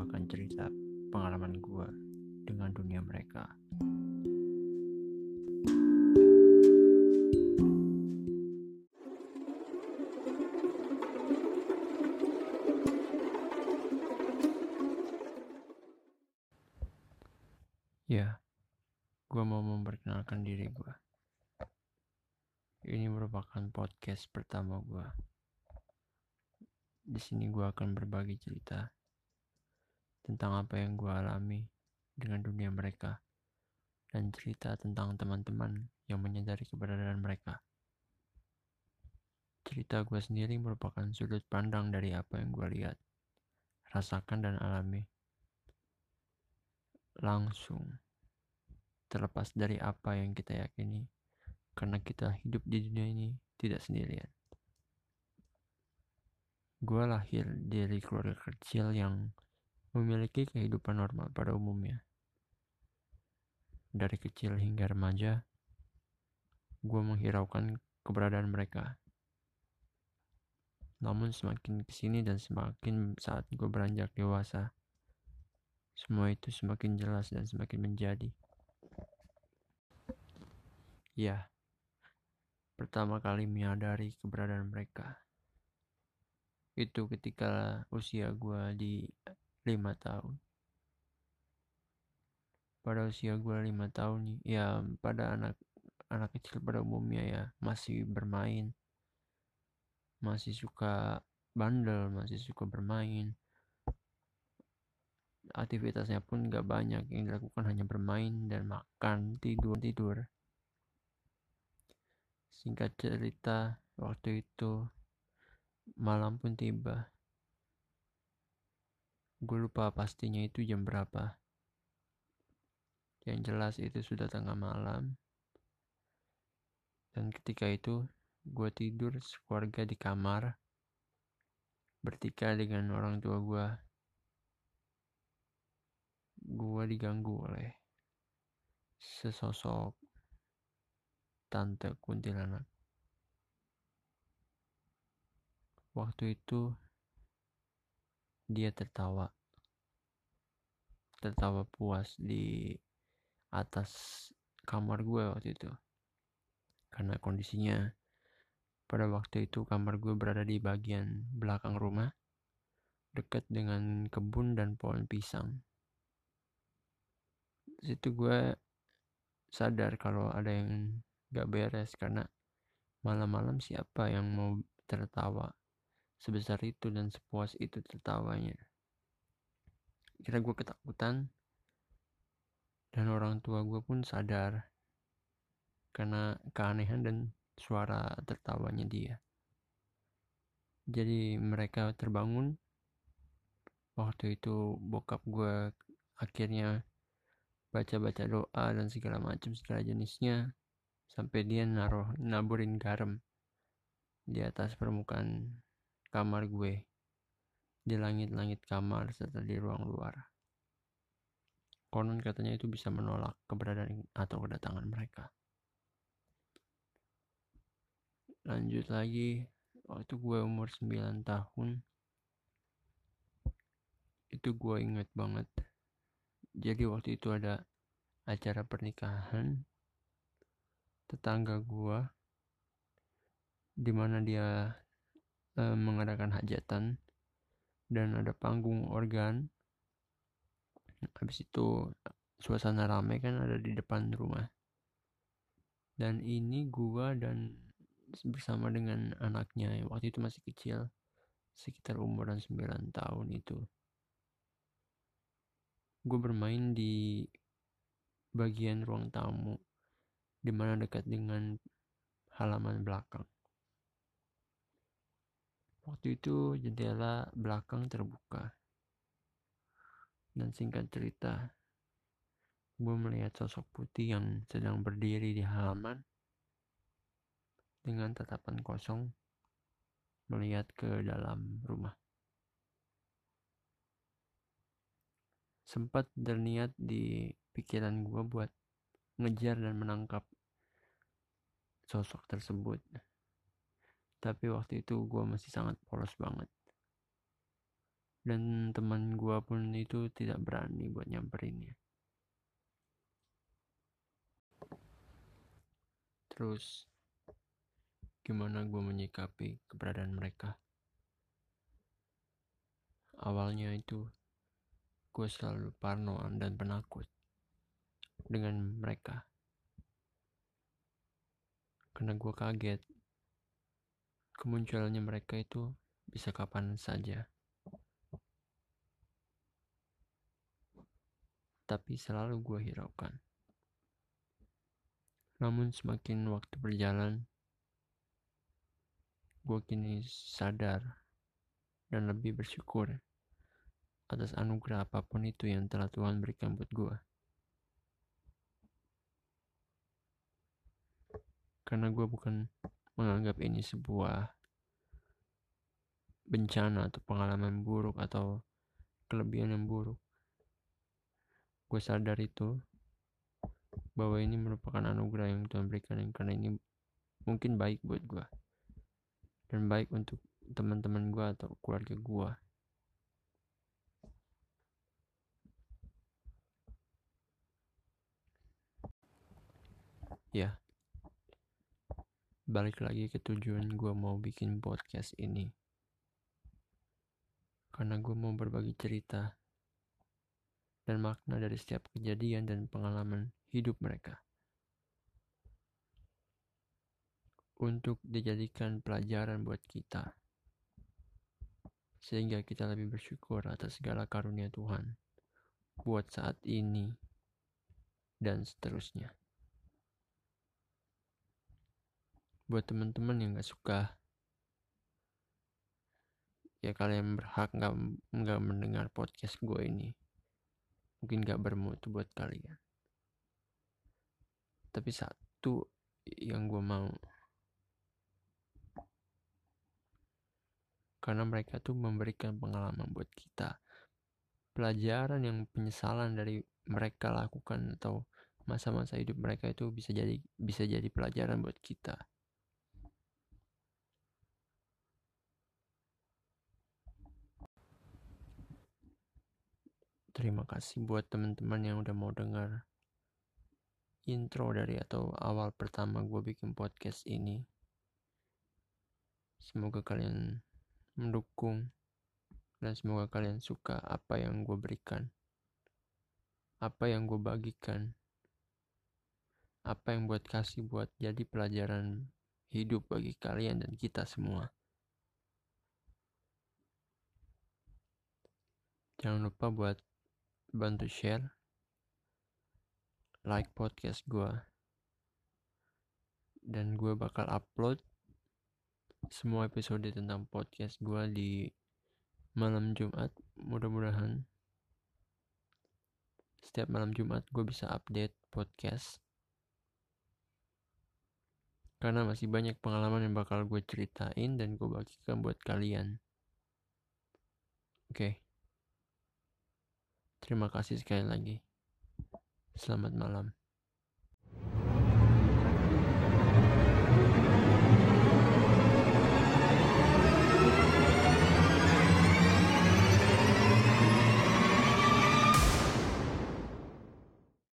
akan cerita pengalaman gue dengan dunia mereka. Ya, gue mau memperkenalkan diri gue. Ini merupakan podcast pertama gue. Di sini gue akan berbagi cerita tentang apa yang gue alami dengan dunia mereka dan cerita tentang teman-teman yang menyadari keberadaan mereka. Cerita gue sendiri merupakan sudut pandang dari apa yang gue lihat, rasakan dan alami langsung terlepas dari apa yang kita yakini karena kita hidup di dunia ini tidak sendirian gue lahir dari keluarga kecil yang memiliki kehidupan normal pada umumnya dari kecil hingga remaja gue menghiraukan keberadaan mereka namun semakin ke sini dan semakin saat gue beranjak dewasa semua itu semakin jelas dan semakin menjadi. Ya, pertama kali menyadari keberadaan mereka. Itu ketika usia gue di lima tahun. Pada usia gue lima tahun, ya pada anak anak kecil pada umumnya ya masih bermain, masih suka bandel, masih suka bermain, aktivitasnya pun gak banyak yang dilakukan hanya bermain dan makan tidur tidur. Singkat cerita waktu itu malam pun tiba gue lupa pastinya itu jam berapa. Yang jelas itu sudah tengah malam. Dan ketika itu gue tidur sekeluarga di kamar bertikai dengan orang tua gue gue diganggu oleh sesosok tante kuntilanak. Waktu itu dia tertawa. Tertawa puas di atas kamar gue waktu itu. Karena kondisinya pada waktu itu kamar gue berada di bagian belakang rumah dekat dengan kebun dan pohon pisang situ gue sadar kalau ada yang gak beres karena malam-malam siapa yang mau tertawa sebesar itu dan sepuas itu tertawanya. Kira gue ketakutan dan orang tua gue pun sadar karena keanehan dan suara tertawanya dia. Jadi mereka terbangun. Waktu itu bokap gue akhirnya baca-baca doa dan segala macam segala jenisnya sampai dia naruh naburin garam di atas permukaan kamar gue. Di langit-langit kamar serta di ruang luar. Konon katanya itu bisa menolak keberadaan atau kedatangan mereka. Lanjut lagi. Waktu gue umur 9 tahun itu gue inget banget. Jadi waktu itu ada acara pernikahan tetangga gua di mana dia e, mengadakan hajatan dan ada panggung organ. Habis itu suasana ramai kan ada di depan rumah. Dan ini gua dan bersama dengan anaknya waktu itu masih kecil sekitar umuran 9 tahun itu. Gue bermain di bagian ruang tamu di mana dekat dengan halaman belakang. Waktu itu jendela belakang terbuka. Dan singkat cerita, gue melihat sosok putih yang sedang berdiri di halaman dengan tatapan kosong melihat ke dalam rumah. sempat berniat di pikiran gue buat ngejar dan menangkap sosok tersebut tapi waktu itu gue masih sangat polos banget. Dan teman gua pun itu tidak berani buat nyamperinnya terus gimana gua menyikapi keberadaan mereka? Awalnya itu gue selalu parno dan penakut dengan mereka. Karena gue kaget kemunculannya mereka itu bisa kapan saja tapi selalu gue hiraukan namun semakin waktu berjalan gue kini sadar dan lebih bersyukur atas anugerah apa pun itu yang telah Tuhan berikan buat gue. Karena gue bukan menganggap ini sebuah bencana atau pengalaman buruk atau kelebihan yang buruk. Gue sadar itu bahwa ini merupakan anugerah yang Tuhan berikan yang karena ini mungkin baik buat gue dan baik untuk teman-teman gue atau keluarga gue. ya balik lagi ke tujuan gue mau bikin podcast ini. Karena gue mau berbagi cerita dan makna dari setiap kejadian dan pengalaman hidup mereka. Untuk dijadikan pelajaran buat kita. Sehingga kita lebih bersyukur atas segala karunia Tuhan buat saat ini dan seterusnya. Buat teman-teman yang gak suka. Ya kalian berhak nggak nggak mendengar podcast gue ini. Mungkin gak bermutu buat kalian. Tapi satu yang gue mau. Karena mereka tuh memberikan pengalaman buat kita. Pelajaran yang penyesalan dari mereka lakukan atau masa-masa hidup mereka itu bisa jadi bisa jadi pelajaran buat kita Terima kasih buat teman-teman yang udah mau dengar intro dari atau awal pertama gue bikin podcast ini. Semoga kalian mendukung dan semoga kalian suka apa yang gue berikan, apa yang gue bagikan, apa yang buat kasih buat jadi pelajaran hidup bagi kalian dan kita semua. Jangan lupa buat bantu share like podcast gue dan gue bakal upload semua episode tentang podcast gue di malam Jumat mudah-mudahan setiap malam Jumat gue bisa update podcast karena masih banyak pengalaman yang bakal gue ceritain dan gue bagikan buat kalian oke okay. Terima kasih sekali lagi. Selamat malam.